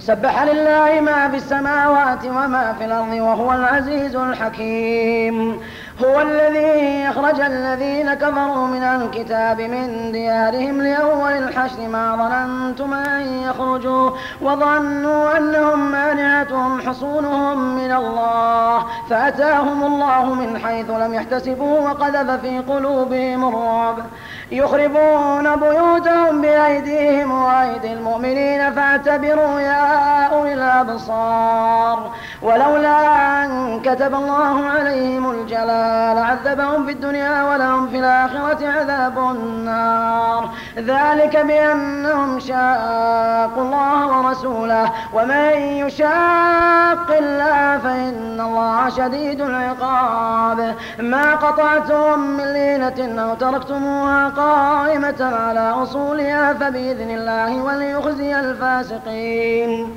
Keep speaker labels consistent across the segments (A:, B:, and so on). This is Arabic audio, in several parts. A: سبح لله ما في السماوات وما في الأرض وهو العزيز الحكيم هو الذي أخرج الذين كفروا من الكتاب من ديارهم لأول الحشر ما ظننتم أن يخرجوا وظنوا أنهم مانعتهم حصونهم من الله فأتاهم الله من حيث لم يحتسبوا وقذف في قلوبهم الرعب يخربون بيوتهم بأيديهم وأيدي المؤمنين فاعتبروا يا أولي الأبصار ولولا أن كتب الله عليهم الجلاء لعذبهم في الدنيا ولهم في الآخرة عذاب النار ذلك بأنهم شاقوا الله ورسوله ومن يشاق الله فإن الله شديد العقاب ما قطعتم من لينة أو تركتموها قائمة على أصولها فبإذن الله وليخزي الفاسقين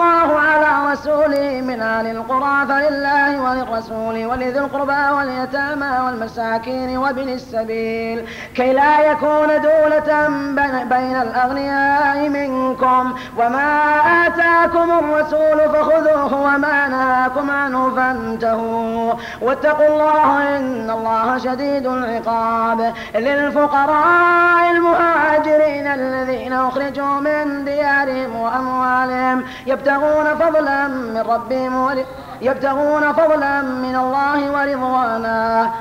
A: من أهل القرى فلله وللرسول ولذي القربى واليتامى والمساكين وابن السبيل كي لا يكون دولة بين الأغنياء منكم وما آتاكم الرسول فخذوه وما نهاكم عنه فانتهوا واتقوا الله إن الله شديد العقاب للفقراء المهاجرين الذين أخرجوا من ديارهم وأموالهم يبتغون فضلا من ربهم يبتغون فضلا من الله ورضوانا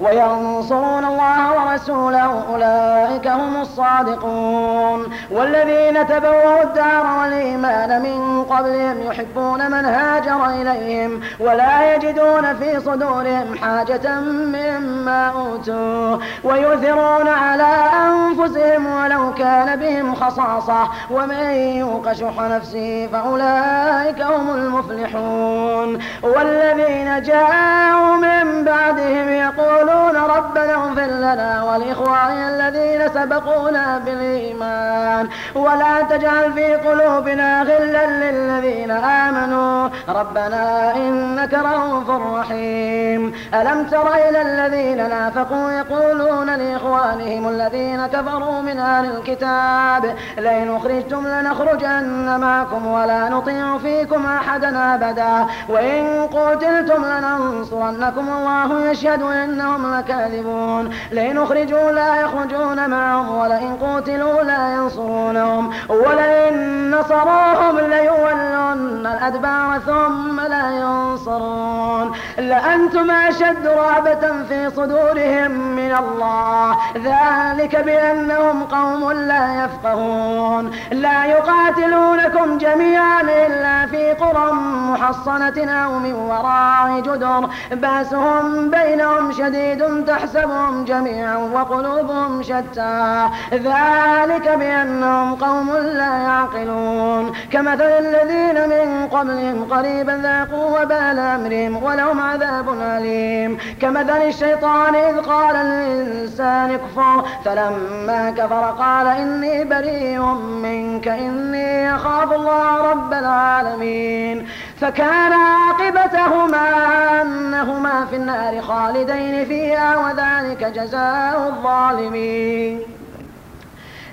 A: وينصرون الله ورسوله أولئك هم الصادقون والذين تبوأوا الدار والإيمان من قبلهم يحبون من هاجر إليهم ولا يجدون في صدورهم حاجة مما أوتوا ويؤثرون على أنفسهم ولو كان بهم خصاصة ومن يوق شح نفسه فأولئك هم المفلحون والذين جاءوا من بعدهم يقولون يقولون ربنا اغفر لنا ولإخواننا الذين سبقونا بالإيمان ولا تجعل في قلوبنا غلا للذين آمنوا ربنا إنك رؤوف رحيم ألم تر إلى الذين نافقوا يقولون لإخوانهم الذين كفروا من أهل الكتاب لئن أخرجتم لنخرجن معكم ولا نطيع فيكم أحدا أبدا وإن قتلتم لننصرنكم الله يشهد إن إنهم لكاذبون لئن أخرجوا لا يخرجون معهم ولئن قوتلوا لا ينصرونهم ولئن نصروهم ليولون الأدبار ثم لا ينصرون لأنتم أشد رهبة في صدورهم من الله ذلك بأنهم قوم لا يفقهون لا يقاتلونكم جميعا إلا في قرى محصنة أو من وراء جدر بأسهم بينهم شديد شديد تحسبهم جميعا وقلوبهم شتى ذلك بأنهم قوم لا يعقلون كمثل الذين من قبلهم قريبا ذاقوا وبال أمرهم ولهم عذاب أليم كمثل الشيطان إذ قال الإنسان اكفر فلما كفر قال إني بريء منك إني أخاف الله رب العالمين فكان عاقبتهما أنهما في النار خالدين فيها وذلك جزاء الظالمين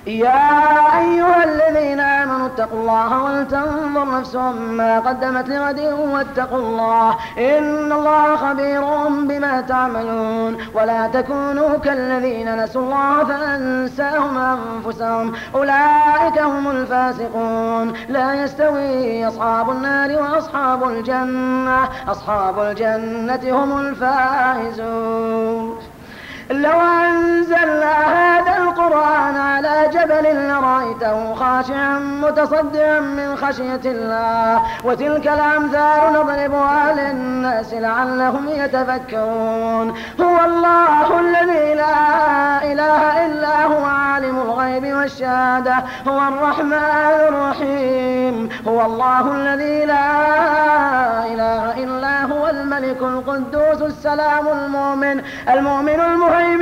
A: يا أيها الذين آمنوا اتقوا الله ولتنظر نفس ما قدمت لغد واتقوا الله إن الله خبير بما تعملون ولا تكونوا كالذين نسوا الله فأنساهم أنفسهم أولئك هم الفاسقون لا يستوي أصحاب النار وأصحاب الجنة أصحاب الجنة هم الفائزون لو أنزلنا جبل لرأيته خاشعا متصدعا من خشية الله وتلك الأمثال نضربها للناس لعلهم يتفكرون هو الله الذي لا إله إلا هو عالم الغيب والشهادة هو الرحمن الرحيم هو الله الذي لا إله إلا هو الملك القدوس السلام المؤمن المؤمن المهيمن